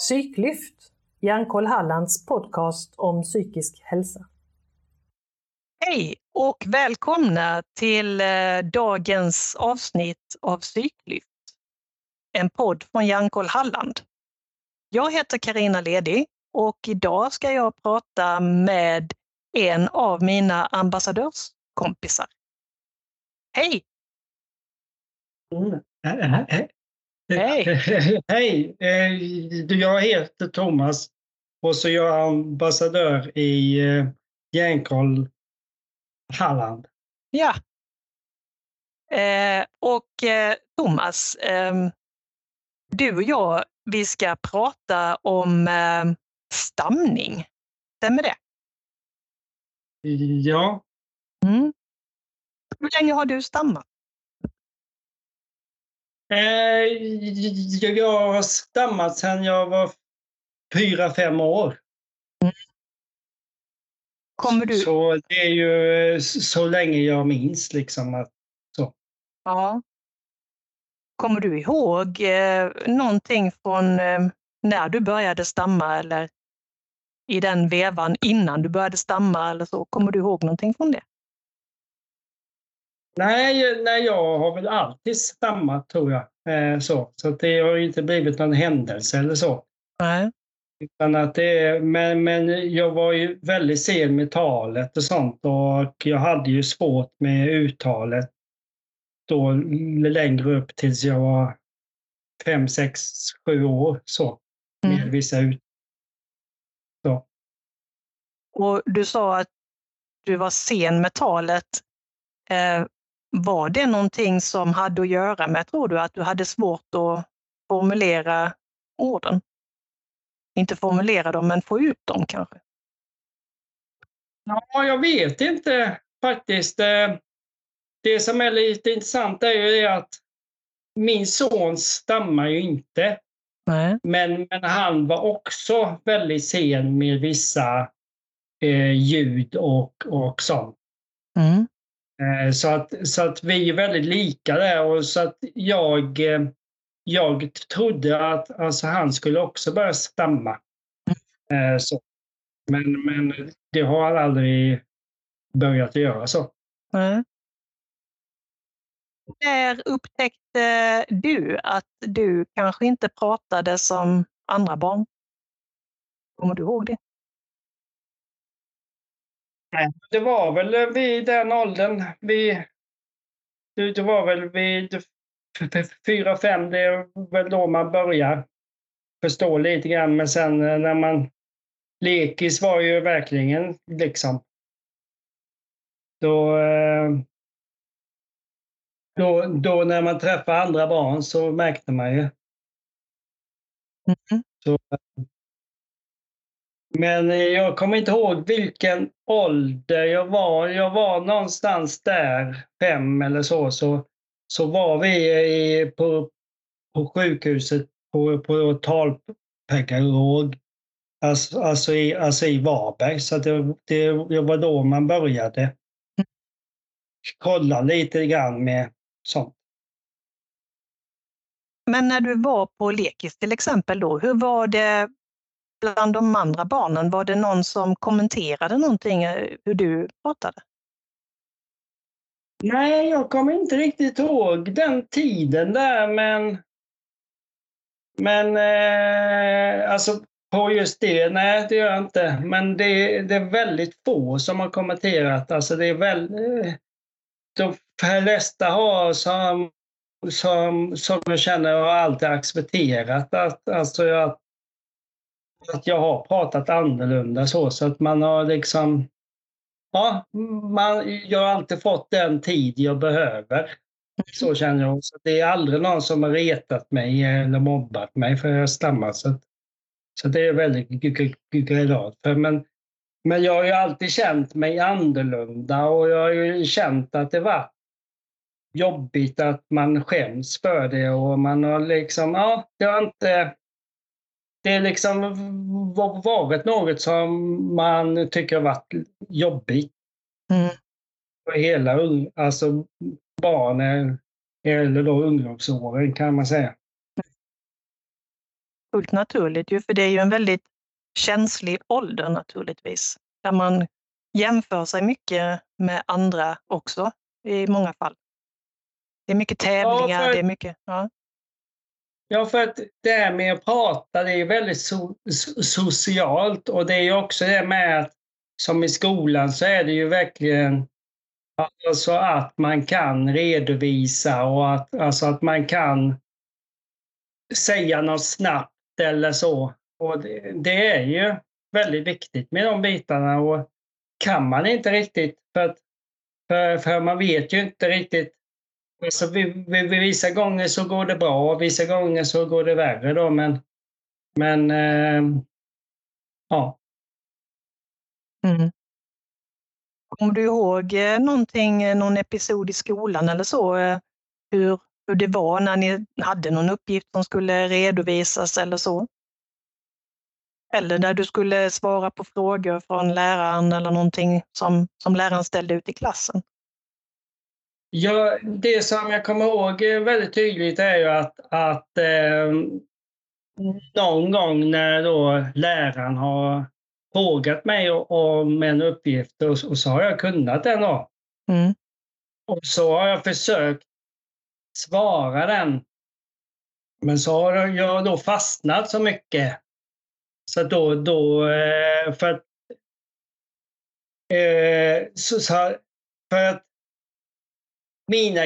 Psyklyft, Hjärnkoll Hallands podcast om psykisk hälsa. Hej och välkomna till eh, dagens avsnitt av Psyklyft. En podd från Hjärnkoll Halland. Jag heter Karina Ledi och idag ska jag prata med en av mina ambassadörskompisar. Hej! Mm. Hej! Hej! Eh, Jag heter Thomas och så är jag ambassadör i eh, Hjärnkoll Halland. Ja. Eh, och eh, Thomas, ehm, du och jag, vi ska prata om eh, stamning. Stämmer det? Ja, Mm. Hur länge har du stammat? Eh, jag har stammat sedan jag var fyra, fem år. Kommer du... Så det är ju så länge jag minns liksom. Att, Ja. Kommer du ihåg eh, någonting från eh, när du började stamma eller i den vevan innan du började stamma eller så? Kommer du ihåg någonting från det? Nej, nej, jag har väl alltid stammat tror jag. Eh, så så det har ju inte blivit någon händelse eller så. Nej. Utan att det men, men jag var ju väldigt sen med talet och sånt och jag hade ju svårt med uttalet då längre upp tills jag var fem, sex, sju år så. Med Mm. vissa ut. Så. Och du sa att du var sen med talet. Eh, var det någonting som hade att göra med, tror du, att du hade svårt att formulera orden? Inte formulera dem, men få ut dem kanske? Ja, jag vet inte faktiskt. Eh, Det som är lite intressant är ju att min son stammar ju inte. Nej. Men, men han var också väldigt sen med vissa eh, ljud och, och sånt. Mm. Eh, så, att, så att vi är väldigt lika där. Och så att jag, eh, jag trodde att alltså, han skulle också börja stamma. Eh, så. Men, men det har han aldrig börjat göra så. Mm. När upptäckte du att du kanske inte pratade som andra barn? Kommer du ihåg det? Det var väl vid den åldern. Vi, det, var väl vid fyra, fem, det är väl då man börjar förstå lite grann. Men sen eh, när man... Lekis var ju verkligen liksom... Då, eh, då, då när man träffar andra barn så märkte man ju. Mm. Så, men eh, jag kommer inte ihåg vilken ålder jag var. Jag var någonstans där, fem eller så. Så, så var vi eh, i, på, på sjukhuset på, på talpedagog. Alltså, alltså, i, alltså i Varberg. Så det, det var då man började kolla lite grann med sånt. Men när du var på lekis till exempel då, hur var det bland de andra barnen? Var det någon som kommenterade någonting eh, hur du pratade? Nej, jag kommer inte riktigt ihåg den tiden där, men... Men eh, alltså på just det, nej det gör jag inte. Men det, det är väldigt få som har kommenterat. Alltså det är väl... Eh, de flesta har som, som, som jag känner har alltid accepterat att, alltså att, att jag har pratat annorlunda så, så att man har liksom Ja, man, jag har alltid fått den tid jag behöver. Så känner jag. Så det är aldrig någon som har retat mig eller mobbat mig för jag stammar. Så, att- så det är jag väldigt glad för. Men, men jag har ju alltid känt mig annorlunda och jag har ju känt att det var jobbigt att man skäms för det och man har liksom, ja, det har inte det är liksom varit något som man tycker har varit jobbigt Mm. för hela alltså barnen eller då ungdomsåren kan man säga. fullt naturligt ju, för det är ju en väldigt känslig ålder naturligtvis, där man jämför sig mycket med andra också i många fall. Det är mycket tävlingar, ja, för... det är mycket... Ja. Ja, för att det här med att prata, det är väldigt so socialt och det är också det med att som i skolan så är det ju verkligen alltså att man kan redovisa och att, alltså att man kan säga något snabbt eller så. Och det, det är ju väldigt viktigt med de bitarna och kan man inte riktigt för, att, för, för man vet ju inte riktigt Alltså, vi, vi, vissa gånger så går det bra, vissa gånger så går det värre då, men, men eh, ja. Mm. Kommer du ihåg eh, någonting, eh, någon episod i skolan eller så, eh, hur, hur det var när ni hade någon uppgift som skulle redovisas eller så? Eller där du skulle svara på frågor från läraren eller någonting som, som läraren ställde ut i klassen? Ja, det som jag kommer ihåg väldigt tydligt är ju att, att eh, någon gång när då läraren har frågat mig om en uppgift och, och så har jag kunnat den. Då. Mm. Och så har jag försökt svara den. Men så har jag då fastnat så mycket. Så då, då eh, för att, eh, så, så, för att mina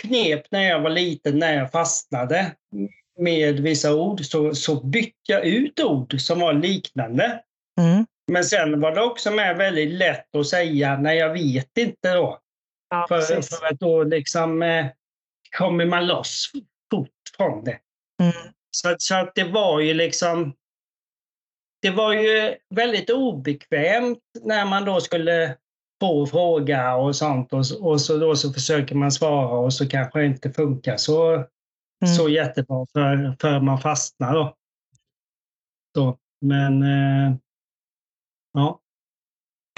knep när jag var liten, när jag fastnade med vissa ord, så, så bytte jag ut ord som var liknande. Mm. Men sen var det också med väldigt lätt att säga, nej jag vet inte då. Ja, för, för, att då liksom eh, kommer man loss fort från det. Mm. Så, så att det var ju liksom det var ju väldigt obekvämt när man då skulle få fråga och sånt och, och så då så försöker man svara och så kanske det inte funkar så, mm. så jättebra för, för man fastnar då. Så, men eh, ja.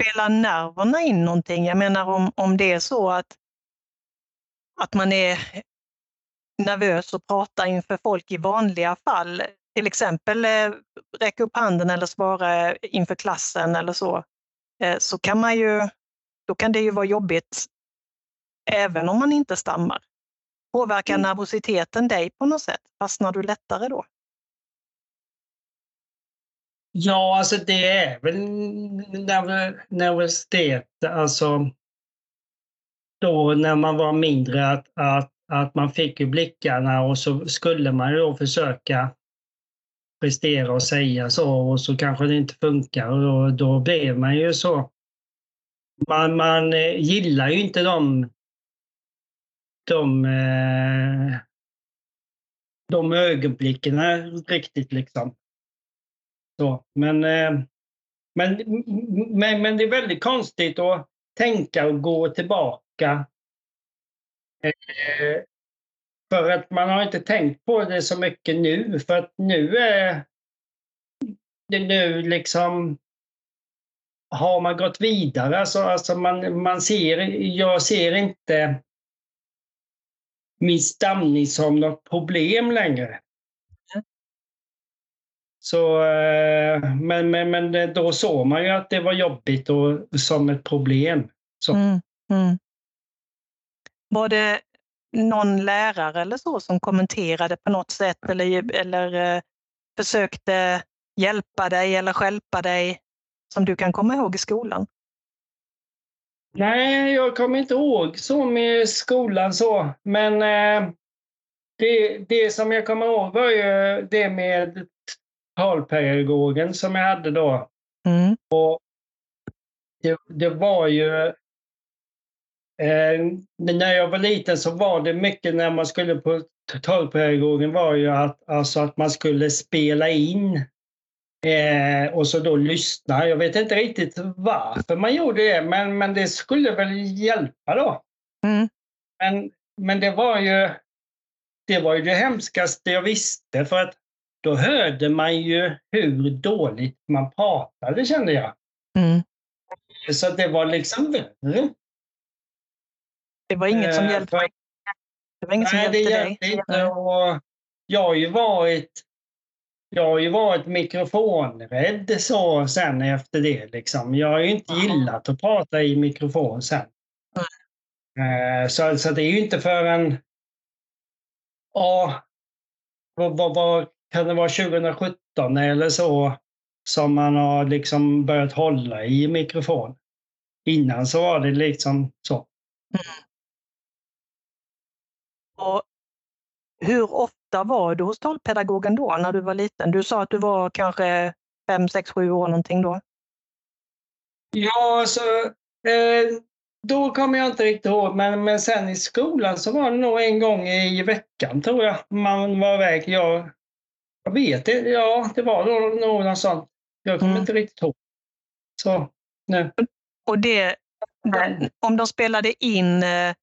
Spelar nerverna in någonting? Jag menar om, om det är så att, att man är nervös och pratar inför folk i vanliga fall, till exempel eh, räcka upp handen eller svara inför klassen eller så, eh, så kan man ju då kan det ju vara jobbigt även om man inte stammar. Påverkar mm. nervositeten dig på något sätt? Fastnar du lättare då? Ja, alltså det är väl nervositet, alltså då när man var mindre att, att, att man fick ju blickarna och så skulle man ju då försöka prestera och säga så och så kanske det inte funkar och då, då blev man ju så man, man eh, gillar ju inte de, de, de ögonblicken riktigt. liksom. Så, men, eh, men, men, men det är väldigt konstigt att tänka och gå tillbaka. För att man har inte tänkt på det så mycket nu, för att nu är det nu liksom har man gått vidare, alltså, alltså man, man ser, jag ser inte min stamning som något problem längre. Så, eh, men, men, men då såg man ju att det var jobbigt och som ett problem. Så. Mm, mm. Var det någon lärare eller så som kommenterade på något sätt eller, eller eh, försökte hjälpa dig eller skälpa dig som du kan komma ihåg i skolan? Nej, jag kommer inte ihåg så med skolan så, men eh, det, det som jag kommer ihåg var ju det med talpedagogen som jag hade då. Mm. Och det, det var ju eh, när jag var liten så var det mycket när man skulle på talpedagogen var ju att, alltså att man skulle spela in Eh, och så då lyssna. Jag vet inte riktigt varför man gjorde det, men, men det skulle väl hjälpa då. Mm. Men, men det var ju det var ju det hemskaste jag visste för att då hörde man ju hur dåligt man pratade kände jag. Mm. Så det var liksom värre. Det var inget som eh, hjälpte, det var inget nej, som hjälpte det hjälpte dig? Inte. Och jag har ju varit jag har ju varit mikrofonrädd så sen efter det. Liksom. Jag har ju inte gillat att prata i mikrofon sen. Mm. Så, så det är ju inte förrän... Ja, vad, vad, vad kan det vara 2017 eller så som man har liksom börjat hålla i mikrofon. Innan så var det liksom så. Mm. Och hur ofta var du hos talpedagogen då när du var liten? Du sa att du var kanske fem, sex, sju år någonting då? Ja, alltså, eh, då kommer jag inte riktigt ihåg, men, men sen i skolan så var det nog en gång i veckan tror jag man var iväg. Jag, jag vet inte, ja det var nog något sånt. Jag kommer mm. inte riktigt ihåg. Så, nu. Och det, om de spelade in eh,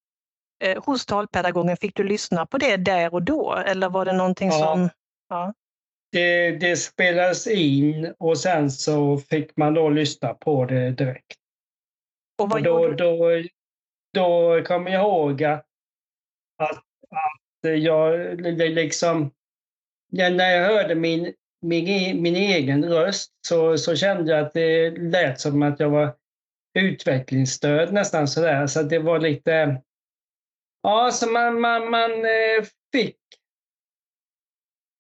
eh, hos talpedagogen, fick du lyssna på det där och då? Eller var det någonting ja. som... Ja. Det, det spelades in och sen så fick man då lyssna på det direkt. Och, och då, då, då kommer jag ihåg att, att, att jag liksom... När jag hörde min, min, min egen röst så, så kände jag att det lät som att jag var utvecklingsstöd nästan sådär. Så det var lite... Ja, så man, man, man eh, fick,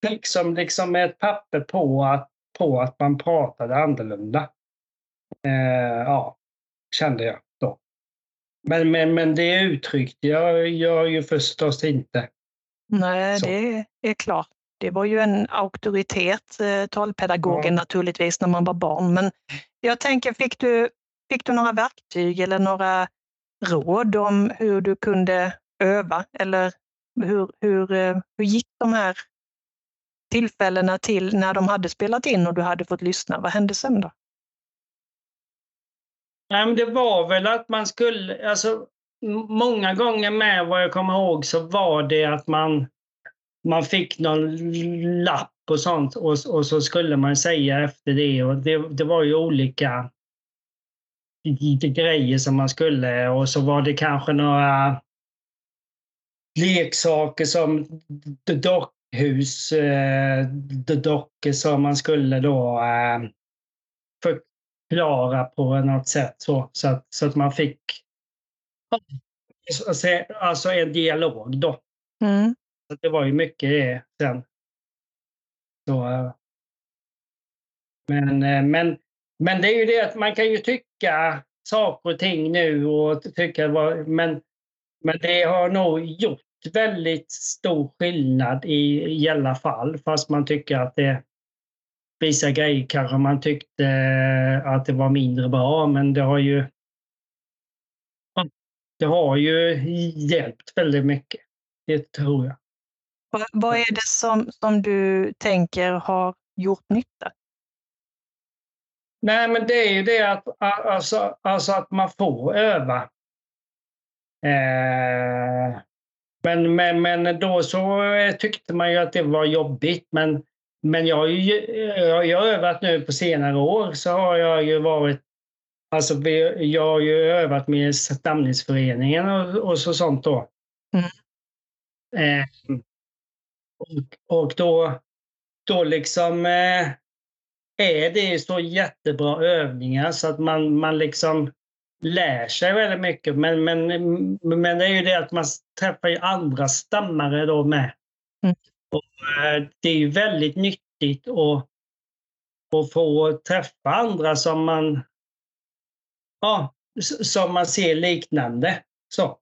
fick som liksom ett papper på att, på att man pratade annorlunda. Eh, ja, kände jag då. Men, men, men det uttryckte jag, jag ju förstås inte. Nej, så. det är klart. Det var ju en auktoritet, eh, talpedagogen ja. naturligtvis, när man var barn. Men jag tänker, fick du, fick du några verktyg eller några råd om hur du kunde öva? Eller hur, hur, eh, hur gick de här tillfällena till när de hade spelat in och du hade fått lyssna? Vad hände sen då? Nej, men det var väl att man skulle, alltså många gånger med vad jag kommer ihåg så var det att man, man fick någon lapp och sånt och, och så skulle man säga efter det och det, det var ju olika grejer som man skulle och så var det kanske några leksaker som dockhus, eh, dockor som man skulle då eh, förklara på något sätt så, så, att, så att man fick alltså en dialog då. Mm. Så det var ju mycket det sen. Så, eh, men, eh, men, men det är ju det att man kan ju tycka saker och ting nu och tycka men, men det har nog gjort väldigt stor skillnad i, i alla fall, fast man tycker att det vissa grejer kanske man tyckte att det var mindre bra, men det har ju det har ju hjälpt väldigt mycket. Det tror jag. Vad är det som, som du tänker har gjort nytta? Nej, men det är ju det att, alltså, alltså att man får öva. Eh, men, men, men då så tyckte man ju att det var jobbigt. Men, men jag har ju jag har övat nu på senare år så har jag ju varit Alltså, jag har ju övat med stamningsföreningen och, och så sånt då. Mm. Eh, och, och då, då liksom eh, är det så jättebra övningar så att man, man liksom lär sig väldigt mycket. Men, men, men det är ju det att man träffar ju andra stammare då med. Mm. Och, eh, det är ju väldigt nyttigt att, att få träffa andra som man, ja, som man ser liknande. Så.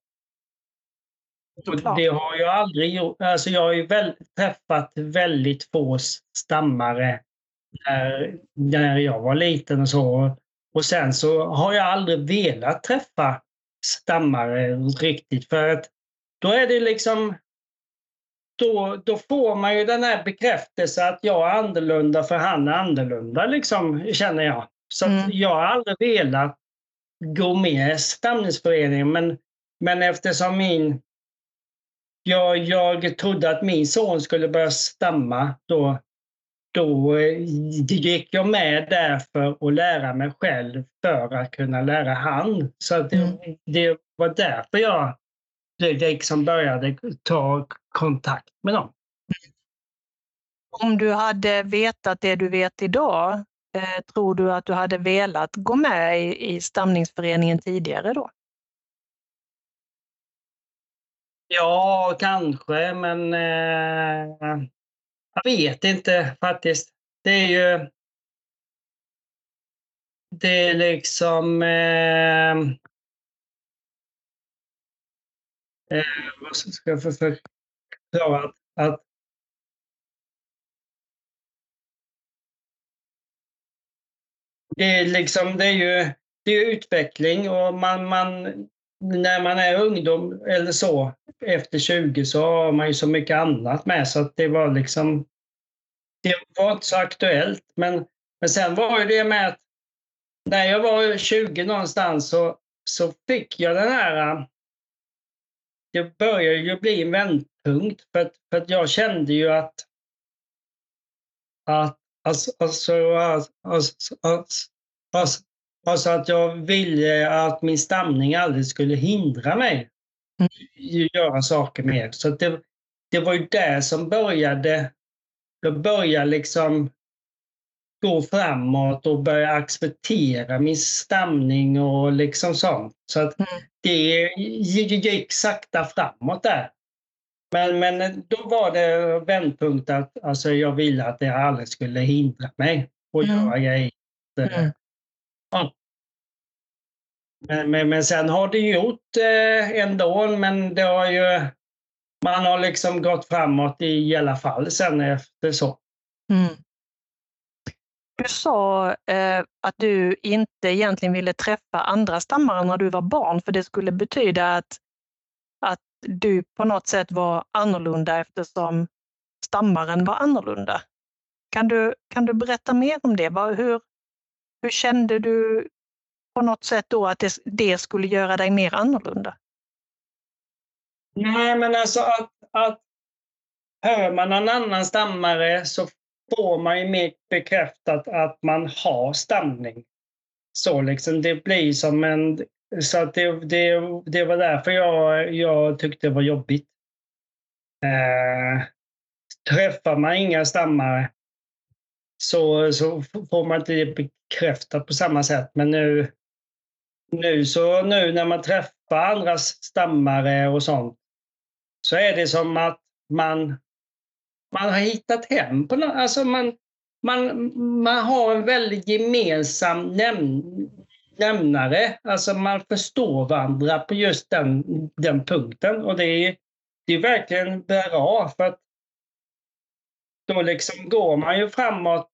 Det har jag aldrig gjort. Alltså jag har ju väl, träffat väldigt få stammare när, när jag var liten och så. Och sen så har jag aldrig velat träffa stammare riktigt för att då är det liksom då, då får man ju den här bekräftelsen att jag är annorlunda för han är annorlunda, liksom, känner jag. Så mm. jag har aldrig velat gå med i stamningsföreningen, men, men eftersom min... Jag, jag trodde att min son skulle börja stamma då då eh, gick jag med där för att lära mig själv för att kunna lära han. Så det, mm. det var därför jag liksom började ta kontakt med dem. Om du hade vetat det du vet idag, eh, tror du att du hade velat gå med i, i stamningsföreningen tidigare då? Ja, kanske, men eh, jag vet inte faktiskt. Det är ju... Det är liksom... Eh, eh, vad ska jag förklara? Att, att det är liksom, det är ju det är utveckling och man, man, när man är ungdom eller så, efter 20 så har man ju så mycket annat med så att det var liksom, det var inte så aktuellt. Men, men sen var ju det med att när jag var 20 någonstans så, så fick jag den här, det började ju bli en vändpunkt för att, för att jag kände ju att, att Alltså, alltså, alltså, alltså, alltså, att jag ville att min stamning aldrig skulle hindra mig mm. göra saker mer. Så det, det var ju det som började. Jag började liksom gå framåt och börja acceptera min stamning och liksom sånt. Så att mm. det gick sakta framåt där. Men, men då var det vändpunkt att alltså, jag ville att det aldrig skulle hindra mig att mm. göra grejer. Mm. Ja. Men, men, men, sen har det gjort eh, ändå, men det har ju... Man har liksom gått framåt i alla fall sen efter så. Mm. Du sa eh, att du inte egentligen ville träffa andra stammare när du var barn, för det skulle betyda att, att du på något sätt var annorlunda eftersom stammaren var annorlunda. Kan du, kan du berätta mer om det? Hur, hur kände du på något sätt då att det, det skulle göra dig mer annorlunda? Nej, men alltså att, att hör man någon annan stammare så får man ju mer bekräftat att man har stamning. Så liksom, det blir som en så att det, det, det var därför jag, jag tyckte det var jobbigt. Eh, träffar man inga stammare så, så får man inte det bekräftat på samma sätt. Men nu, nu, så, nu när man träffar andra stammare och sånt så är det som att man, man har hittat hem. På något, alltså man, man, man har en väldigt gemensam näm, nämnare. Alltså man förstår varandra på just den, den punkten och det är, det är verkligen bra för att då liksom går man ju framåt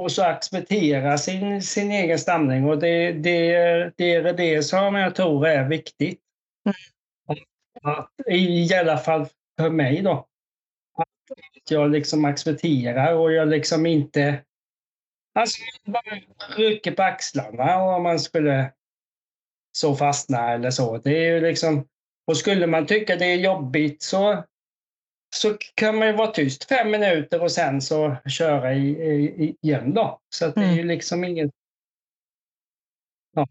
och så accepterar sin, sin egen stamning och det, det, det är det som jag tror är viktigt. Att, I alla fall för mig då. Att jag liksom accepterar och jag liksom inte Alltså, bara rycker på axlarna om man skulle så fastna eller så. Det är ju liksom, och skulle man tycka det är jobbigt så, så kan man ju vara tyst fem minuter och sen så köra i, i, igen då. Så att det är ju mm. liksom inget... Ja.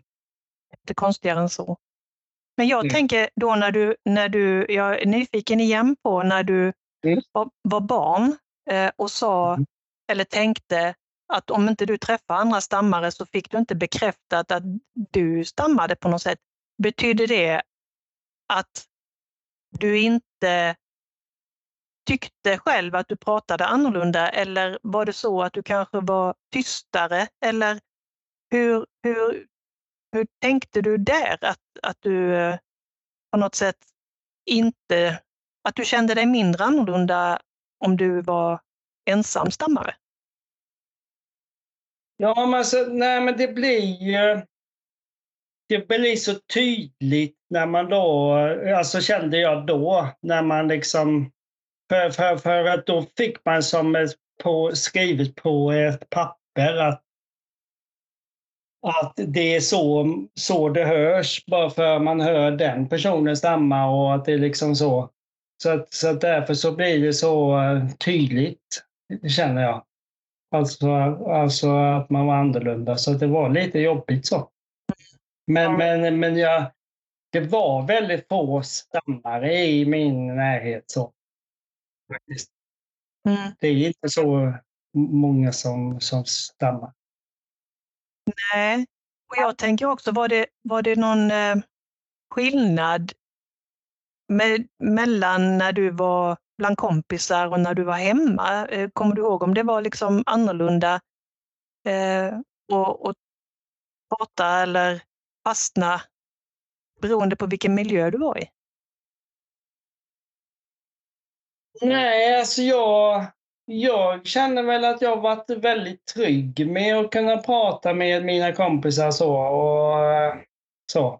Inte konstigare än så. Men jag mm. tänker då när du, när du, jag är nyfiken igen på när du mm. var, var, barn eh, och sa mm. eller tänkte att om inte du träffar andra stammare så fick du inte bekräftat att du stammade på något sätt. Betyder det att du inte tyckte själv att du pratade annorlunda eller var det så att du kanske var tystare? Eller hur, hur, hur tänkte du där att, att du eh, på något sätt inte, att du kände dig mindre annorlunda om du var ensam stammare? Ja, men alltså, nej, men det blir ju... Det blir så tydligt när man då, alltså kände jag då, när man liksom... För, för, för att då fick man som på, skrivet på ett papper att, att det är så, så det hörs, bara för man hör den personen stamma och att det är liksom så. Så, att, så att därför så blir det så tydligt, känner jag. Alltså, alltså att man var annorlunda, så det var lite jobbigt så. Men, men, men jag, det var väldigt få stammare i min närhet. så. Mm. Det är inte så många som, som stammar. Nej, och jag tänker också, var det, var det någon eh, skillnad med, mellan när du var bland kompisar och när du var hemma? Eh, kommer du ihåg om det var liksom annorlunda eh, och, och prata eller fastna beroende på vilken miljö du var i? Nej, alltså jag, jag känner väl att jag varit väldigt trygg med att kunna prata med mina kompisar så. Och, eh, så.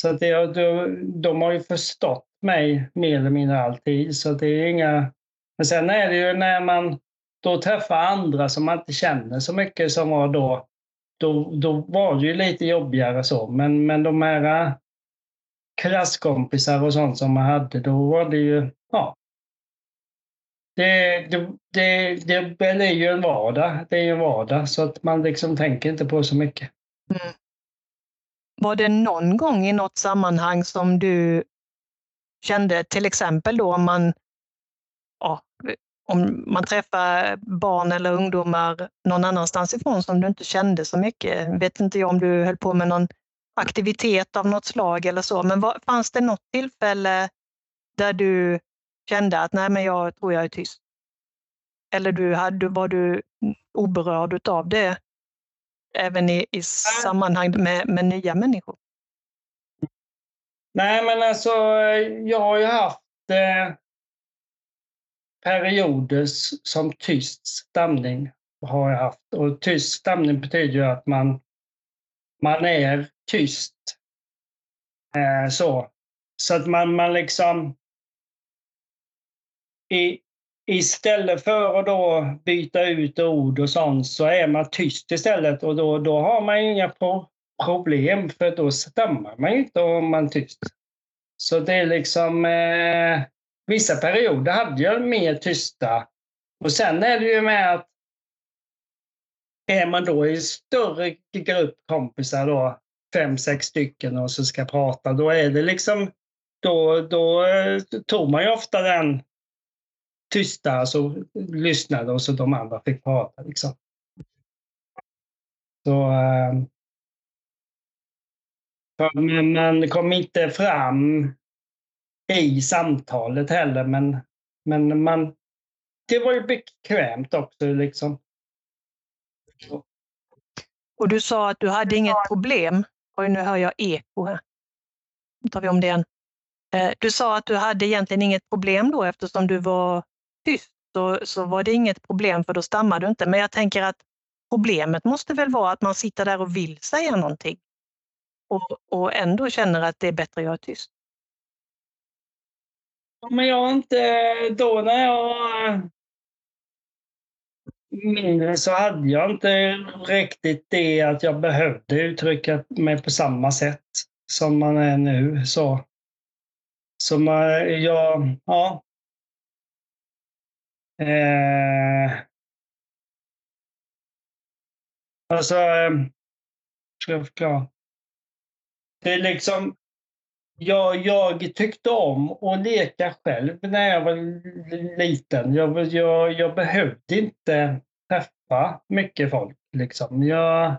så att det, de, de har ju förstått mig mer eller mindre alltid. Så det är inga... Men sen är det ju när man då träffar andra som man inte känner så mycket som var då. Då, då var det ju lite jobbigare så. Men, men de här eh, klasskompisar och sånt som man hade, då var det ju... Ja, det, det, det, det, är ju en vardag. Det är ju en vardag, så att man liksom tänker inte på så mycket. Mm. Var det någon gång i något sammanhang som du kände, till exempel då om man, ja, om man träffar barn eller ungdomar någon annanstans ifrån som du inte kände så mycket. Vet inte jag om du höll på med någon aktivitet av något slag eller så, men var, fanns det något tillfälle där du kände att nej, men jag tror jag är tyst? Eller du hade, var du oberörd av det även i, i sammanhang med, med nya människor? Nej, men alltså jag har ju haft eh, perioder som tyst stamning. Har jag haft. Och tyst stamning betyder ju att man, man är tyst. Eh, så. så att man, man liksom i, istället för att då byta ut ord och sånt så är man tyst istället och då, då har man inga pro problem för då stammar man ju inte om man är tyst. Så det är liksom eh, vissa perioder hade jag mer tysta och sen är det ju med att är man då i större grupp kompisar då, fem, sex stycken och så ska prata, då är det liksom då, då eh, tog man ju ofta den tysta så lyssnade och så de andra fick prata. Liksom. Så, ehm, för man kom inte fram i samtalet heller, men, men man, det var ju bekvämt också. Liksom. Och du sa att du hade inget problem. Oj, nu hör jag eko här. Nu tar vi om det igen. Eh, du sa att du hade egentligen inget problem då eftersom du var tyst så, så var det inget problem för då stammar du inte. Men jag tänker att problemet måste väl vara att man sitter där och vill säga någonting och, och ändå känner att det är bättre att göra tyst. Men jag inte, då när jag var mindre så hade jag inte riktigt det att jag behövde uttrycka mig på samma sätt som man är nu. Så, så man, jag, ja, Eh, alltså, eh, ska jag förklara? Det är liksom, jag, jag tyckte om att leka själv när jag var liten. Jag, jag, jag behövde inte träffa mycket folk. Liksom. Jag,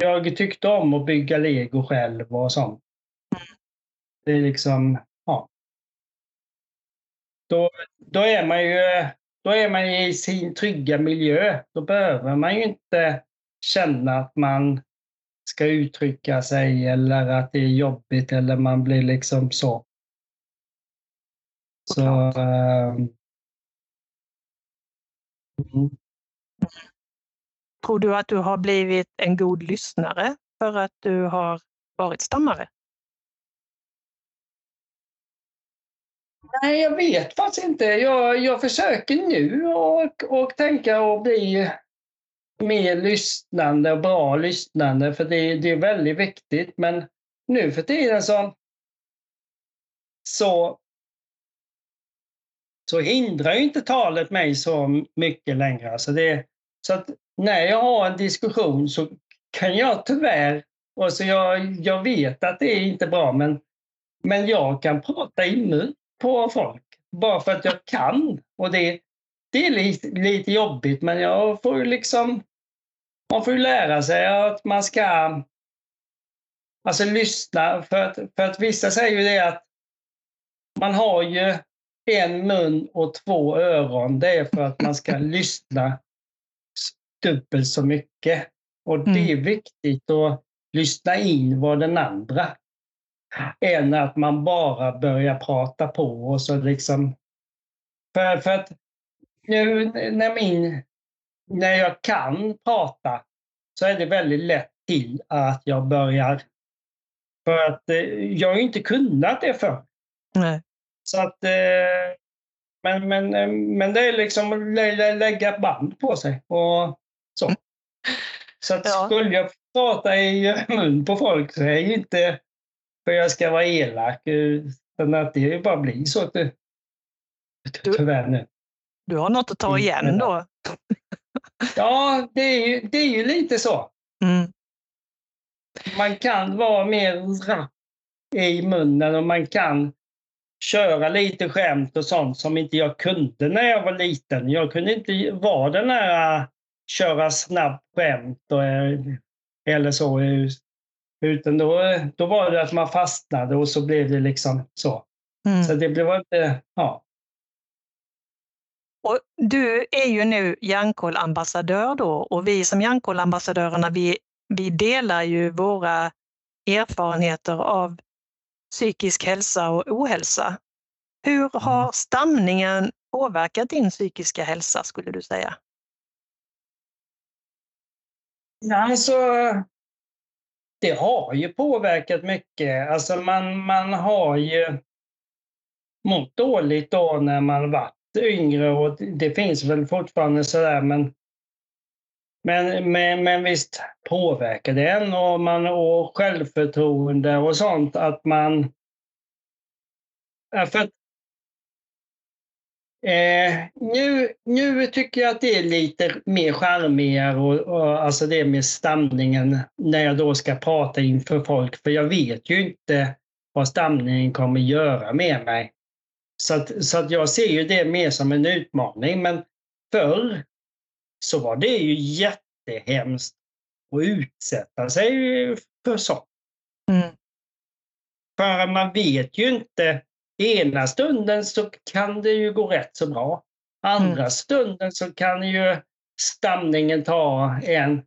jag tyckte om att bygga lego själv och sånt. Det är liksom, ja. Då, då är man ju då är man i sin trygga miljö. Då behöver man ju inte känna att man ska uttrycka sig eller att det är jobbigt eller man blir liksom så. Så... Äh, mm. Tror du att du har blivit en god lyssnare för att du har varit stammare? Nej, jag vet faktiskt inte. Jag, jag försöker nu och, och tänka och bli mer lyssnande och bra lyssnande, för det, det är väldigt viktigt. Men nu för tiden så, så, så hindrar ju inte talet mig så mycket längre. Alltså det, så att när jag har en diskussion så kan jag tyvärr, alltså jag, jag vet att det är inte bra, men, men jag kan prata i mun på folk bara för att jag kan. Och det, det är lite, lite jobbigt, men jag får ju liksom... Man får ju lära sig att man ska alltså lyssna. För att, för att vissa säger ju det att man har ju en mun och två öron. Det är för att man ska lyssna dubbelt så mycket. Och det är mm. viktigt att lyssna in vad den andra än att man bara börjar prata på och så liksom... För, för att nu när, min, när jag kan prata så är det väldigt lätt till att jag börjar... För att eh, jag har inte kunnat det förr. Nej. Så att... Eh, men, men, eh, men det är liksom att lägga band på sig och så. Så att ja. skulle jag prata i mun på folk så är det inte för jag ska vara elak, utan att det bara blir så. Tyvärr nu. Du har något att ta igen då? Ja, det är ju, det är ju lite så. Mm. Man kan vara mer rapp i munnen och man kan köra lite skämt och sånt som inte jag kunde när jag var liten. Jag kunde inte vara den här köra snabbt skämt och, eller så. Utan då, då var det att man fastnade och så blev det liksom så. Mm. Så det blev inte, ja. Och du är ju nu Hjärnkoll-ambassadör då och vi som Hjärnkoll-ambassadörerna vi, vi delar ju våra erfarenheter av psykisk hälsa och ohälsa. Hur har mm. stamningen påverkat din psykiska hälsa skulle du säga? Ja, alltså, det har ju påverkat mycket. Alltså man, man har ju mått dåligt då när man varit yngre och det finns väl fortfarande sådär men men, men, men visst påverkar det en och, man, och självförtroende och sånt att man... För att, eh, nu, nu tycker jag att det är lite mer charmigare och, och alltså det med stamningen när jag då ska prata inför folk för jag vet ju inte vad stamningen kommer göra med mig. Så, att, så att jag ser ju det mer som en utmaning. Men förr så var det ju jättehemskt att utsätta sig för sånt. Mm. För man vet ju inte. Ena stunden så kan det ju gå rätt så bra. Andra mm. stunden så kan ju stamningen ta en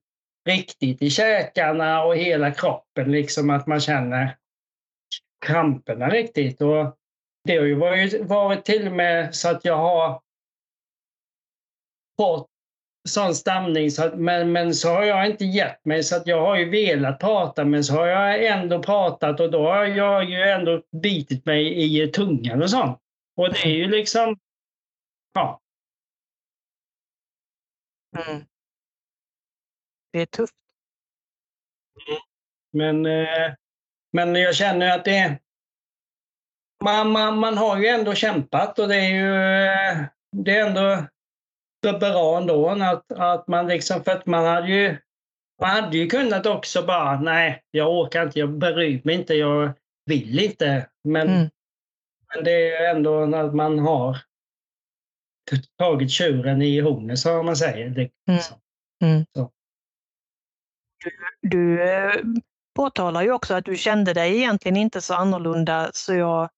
riktigt i käkarna och hela kroppen, liksom att man känner kramperna riktigt. Och det har ju varit, varit till och med så att jag har fått sån stamning, så att, men, men så har jag inte gett mig. Så att jag har ju velat prata, men så har jag ändå pratat och då har jag ju ändå bitit mig i tungan och sånt. Och det är ju liksom, ja. Mm. Det är tufft. Men, eh, men jag känner att det, man, man, man har ju ändå kämpat och det är ju det är ändå bra ändå att, att man liksom, för att man hade ju man hade ju kunnat också bara, nej, jag orkar inte, jag bryr mig inte, jag vill inte. Men, mm. men det är ändå att man har tagit tjuren i hornet, som man säger. Det, mm. Mm. Du, du eh, påtalar ju också att du kände dig egentligen inte så annorlunda, så jag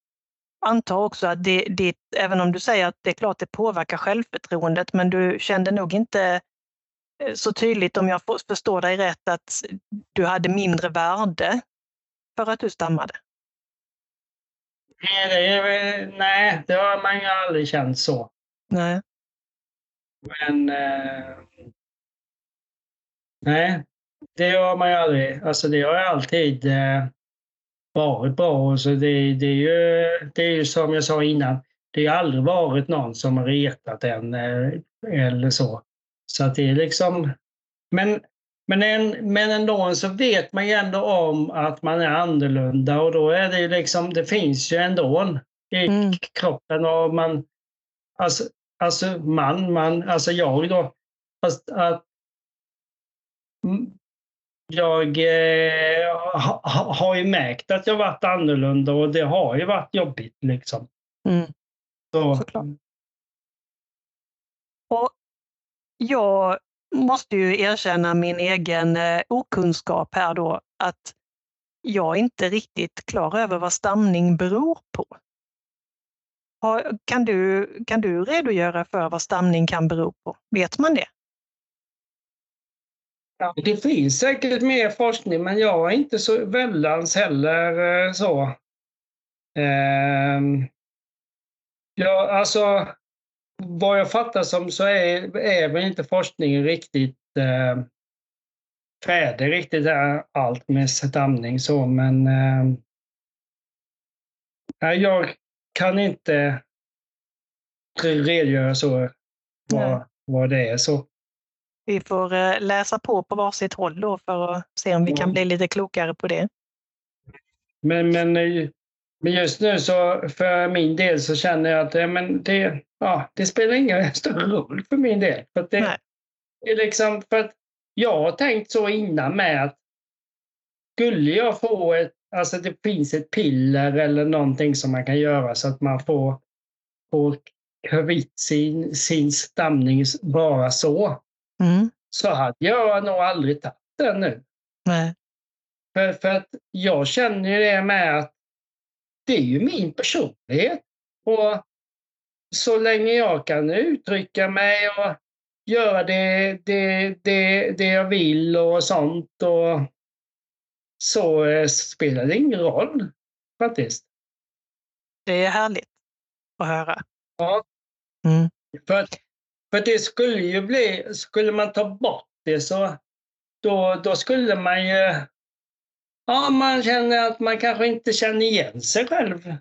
antar också att det, det, även om du säger att det är klart det påverkar självförtroendet, men du kände nog inte eh, så tydligt, om jag förstår dig rätt, att du hade mindre värde för att du stammade? Nej, det, nej, det har man ju aldrig känt så. Nej. Men... Eh, nej, det har man ju aldrig. Alltså det har alltid... Eh, varit bra. Så det, det, är ju, det är ju som jag sa innan, det har aldrig varit någon som har retat en eh, eller så. Så att det är liksom... Men, men, en, men ändå så vet man ju ändå om att man är annorlunda och då är det liksom, det finns ju ändå i mm. kroppen och man... Alltså, alltså man, man, alltså jag då. Fast att jag eh, ha, har ju märkt att jag varit annorlunda och det har ju varit jobbigt. Liksom. Mm. Så, jag måste ju erkänna min egen eh, okunskap här då, att jag inte riktigt klar över vad stamning beror på. Har, kan, du, kan du redogöra för vad stamning kan bero på? Vet man det? Ja, det finns säkert mer forskning, men jag är inte så väldans heller eh, så. Eh, ja, alltså, vad jag fattar som så är, är väl inte forskningen riktigt eh, färdig riktigt allt med stamning så, men eh, jag kan inte redogöra så vad, vad det är. så. Vi får eh, läsa på på varsitt håll då för att se om vi kan bli lite klokare på det. Men, men, eh, men just nu så för min del så känner jag att ja, men det, ja, det spelar ingen större roll för min del. För det, det är liksom för att jag har tänkt så innan med att skulle jag få ett, alltså det finns ett piller eller någonting som man kan göra så att man får, får kvitt sin, sin stamning bara så. Mm. Så hade jag nog aldrig tagit den nu. Nej. För, för att jag känner ju det med att det är ju min personlighet. Och så länge jag kan uttrycka mig och göra det, det, det, det jag vill och sånt och så eh, spelar det ingen roll faktiskt. Det är härligt att höra. Ja. Mm. För, för det skulle ju bli, skulle man ta bort det så då, då skulle man ju Ja, man känner att man kanske inte känner igen sig själv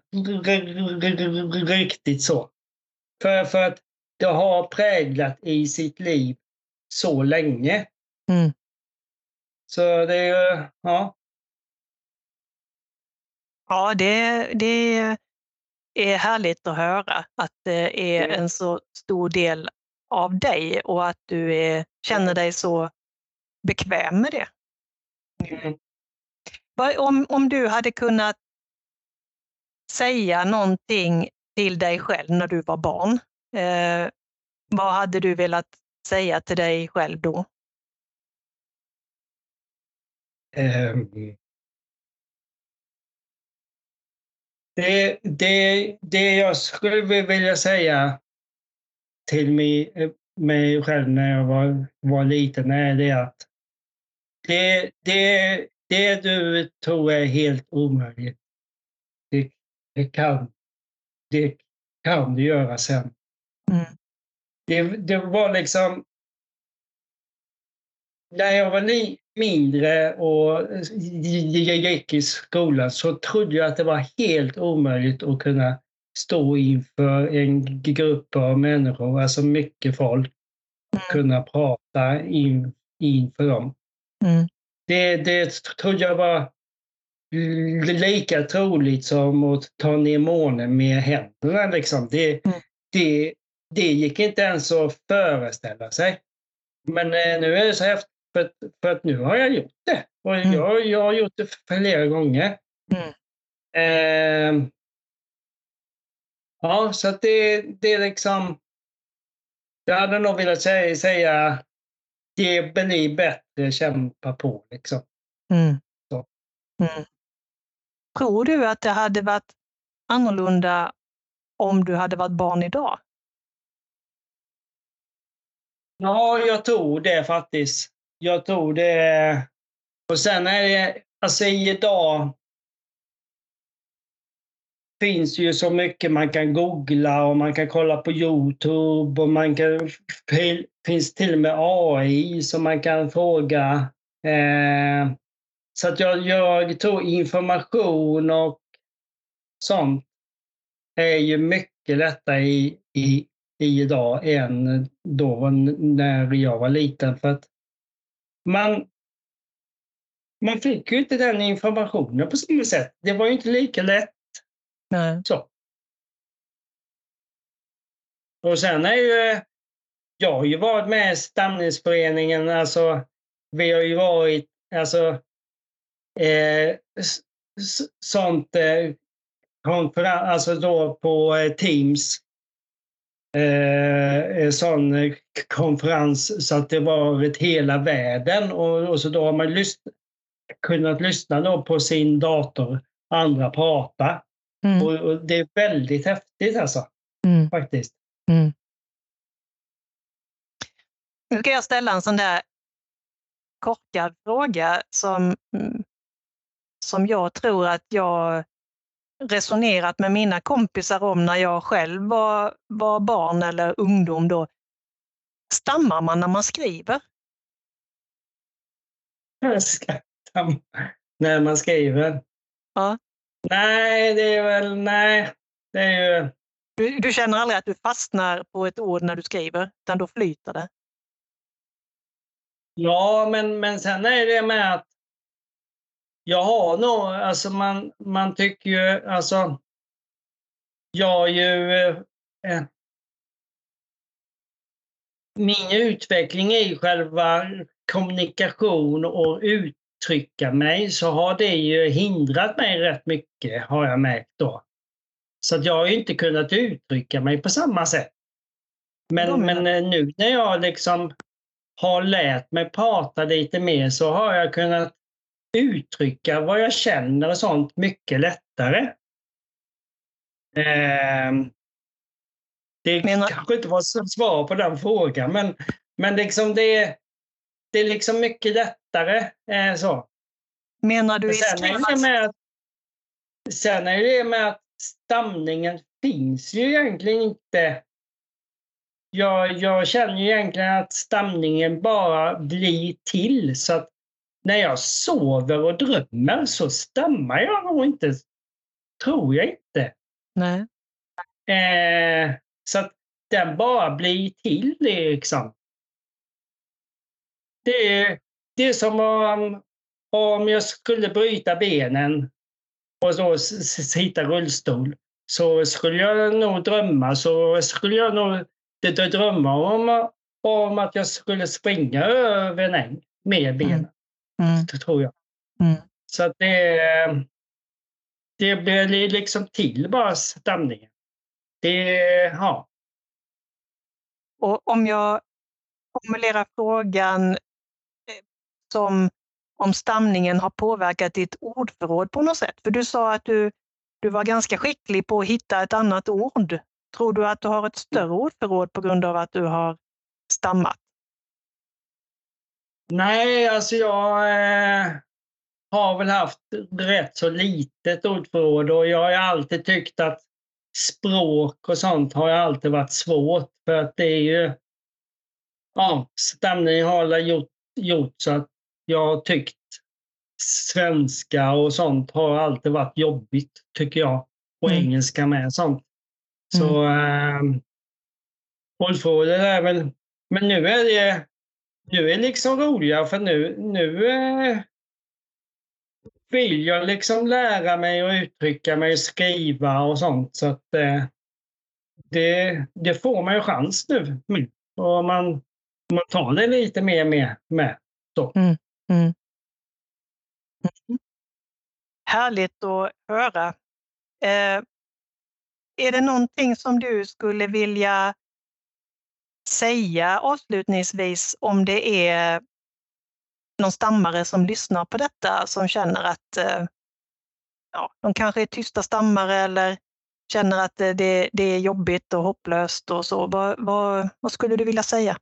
riktigt så. För, för att det har präglat i sitt liv så länge. Mm. Så det är ju, ja. Ja, det, det är härligt att höra att det är en så stor del av dig och att du är, känner dig så bekväm med det. Mm. Om, om du hade kunnat säga någonting till dig själv när du var barn, eh, vad hade du velat säga till dig själv då? Um, det, det, det jag skulle vilja säga till mig, mig själv när jag var, var liten är det att det, det, det du tror är helt omöjligt, det, det, kan, det kan du göra sen. Mm. Det, det var liksom... När jag var ni, mindre och gick i skolan så trodde jag att det var helt omöjligt att kunna stå inför en grupp av människor, alltså mycket folk, mm. kunna prata in, inför dem. Mm. Det, det trodde jag var lika troligt som att ta ner månen med händerna. Liksom. Det, mm. det, det gick inte ens att föreställa sig. Men eh, nu är det så häftigt för för att nu har jag gjort det. Och mm. jag, jag har gjort det flera gånger. Eh, ja, så att det, det är liksom... Jag hade nog velat säga, säga det blir bättre, kämpa på liksom. Mm. Mm. Tror du att det hade varit annorlunda om du hade varit barn idag? Ja, jag tror det faktiskt. Jag tror det. Och sen är det, alltså idag finns ju så mycket man kan googla och man kan kolla på Youtube och man kan, finns till och med AI som man kan fråga. Eh, så att jag, jag tror information och sånt är ju mycket lättare i, i, idag än då när jag var liten. För att man, man fick ju inte den informationen på samma sätt. Det var ju inte lika lätt. Nej. Så. Och sen är ju, eh, jag har ju varit med i stamningsföreningen, alltså vi har ju varit, alltså eh, sånt eh, konferens, alltså då på eh, Teams eh, en sån eh, konferens så att det varit hela världen och, och så då har man lyssn kunnat lyssna då på sin dator, andra prata. Mm. Och, och, det är väldigt häftigt alltså, Mm. faktiskt. Mm. Nu ska jag ställa en sån där korkad fråga som, mm, som jag tror att jag resonerat med mina kompisar om när jag själv var, var barn eller ungdom. Då. Stammar man när man skriver? När man skriver. Ja. Nej, det är väl, nej. Det är ju, Du, du känner aldrig att du fastnar på ett ord när du skriver, utan då flyter det? ja, men, men sen är det med att jag har nog, alltså man, man tycker ju, alltså jag är ju eh, min utveckling i själva kommunikation och uttrycka mig så har det ju hindrat mig rätt mycket har jag märkt då. Så att jag har ju inte kunnat uttrycka mig på samma sätt. Men, men eh, nu när jag liksom har lärt mig prata lite mer så har jag kunnat uttrycka vad jag känner och sånt mycket lättare. Ehm, det Menar- kanske inte var svar på den frågan, men, men liksom det, det är liksom mycket lättare. Eh, så. Menar du i Sen är, att, sen är det med att stamningen finns ju egentligen inte. Jag, jag känner ju egentligen att stamningen bara blir till så att när jag sover och drömmer så stammar jag nog inte. Tror jag inte. Nej. Eh, så att den bara blir till liksom. Det är, det är som om, om jag skulle bryta benen och s- sitta rullstol. Så skulle jag nog drömma, så skulle jag nog d- drömma om, om att jag skulle springa över en äng med benen, Mm. det tror jag. Mm. Så att det, det blir liksom till bara stamningen. Det, ja. Och om jag formulerar frågan som om stamningen har påverkat ditt ordförråd på något sätt. För du sa att du, du var ganska skicklig på att hitta ett annat ord. Tror du att du har ett större ordförråd på grund av att du har stammat? Nej, alltså jag eh, har väl haft rätt så litet ordförråd och jag har ju alltid tyckt att språk och sånt har ju alltid varit svårt för att det är ju... Ja, stamningen har väl gjort, gjort så att jag har tyckt svenska och sånt har alltid varit jobbigt, tycker jag. Och Mm. engelska med sånt. Så eh, ordförrådet är väl... Men nu är det nu är det liksom roligare för nu, nu eh, vill jag liksom lära mig att uttrycka mig, skriva och sånt. Så att eh, det, det får man ju chans nu. Mm. Och man, man tar det lite mer med. med. Mm. Mm. Härligt att höra. Eh, är det någonting som du skulle vilja säga avslutningsvis om det är någon stammare som lyssnar på detta som känner att eh, ja, de kanske är tysta stammare eller känner att det, det, det är jobbigt och hopplöst och så. Vad, vad, vad skulle du vilja säga?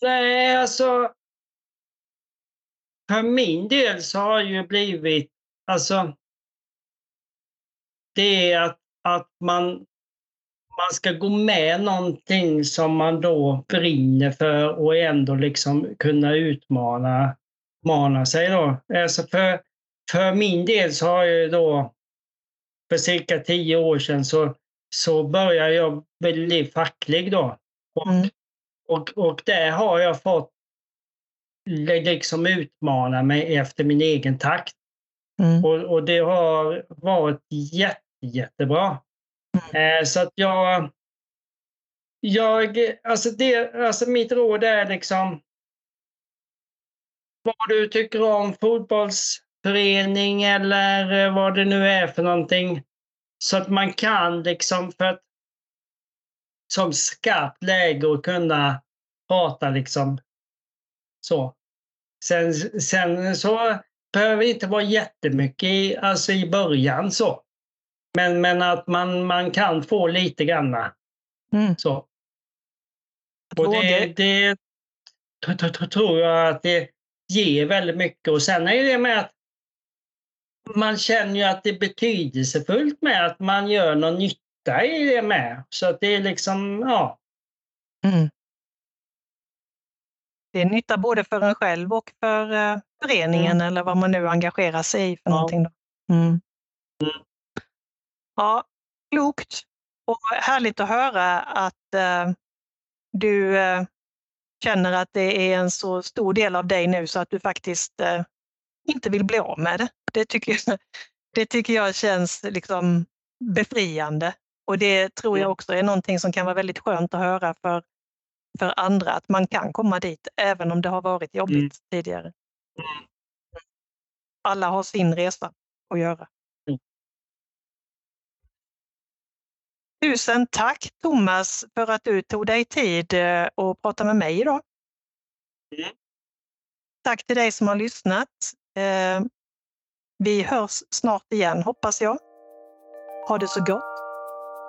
Nej, alltså. För min del så har det ju blivit, alltså. Det är att, att man, man ska gå med någonting som man då brinner för och ändå liksom kunna utmana mana sig då. Alltså för, för min del så har jag då för cirka tio år sedan så, så började jag bli facklig då. Och, Mm. och, och där har jag fått liksom utmana mig efter min egen takt. Mm. Och, och det har varit jätte, jättebra. Eh, så att jag... jag alltså, det, alltså mitt råd är liksom vad du tycker om fotbollsförening eller vad det nu är för någonting. Så att man kan liksom, för att som skarpt läge att kunna prata liksom så. Sen, sen så behöver det inte vara jättemycket i, alltså i början så. Men, men att man, man kan få lite granna. Mm. Så. Och det, det tror jag att det ger väldigt mycket. Och sen är det med att man känner ju att det är betydelsefullt med att man gör någon nytta i det med. Så att det är liksom, ja. Mm. Det är nytta både för en själv och för uh, föreningen mm. eller vad man nu engagerar sig i för ja. någonting. Då. Mm. Ja, klokt och härligt att höra att uh, du uh, känner att det är en så stor del av dig nu så att du faktiskt inte vill bli av med det. Det tycker jag, det tycker jag känns liksom befriande. Och det tror jag också är någonting som kan vara väldigt skönt att höra för, för andra, att man kan komma dit även om det har varit jobbigt mm. tidigare. Alla har sin resa att göra. Mm. Tusen tack Thomas för att du tog dig tid att eh, prata med mig idag. Mm. Tack till dig som har lyssnat. Eh, vi hörs snart igen hoppas jag. Ha det så gott.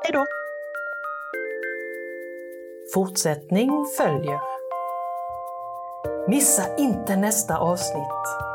Hej då! Fortsättning följer. Missa inte nästa avsnitt.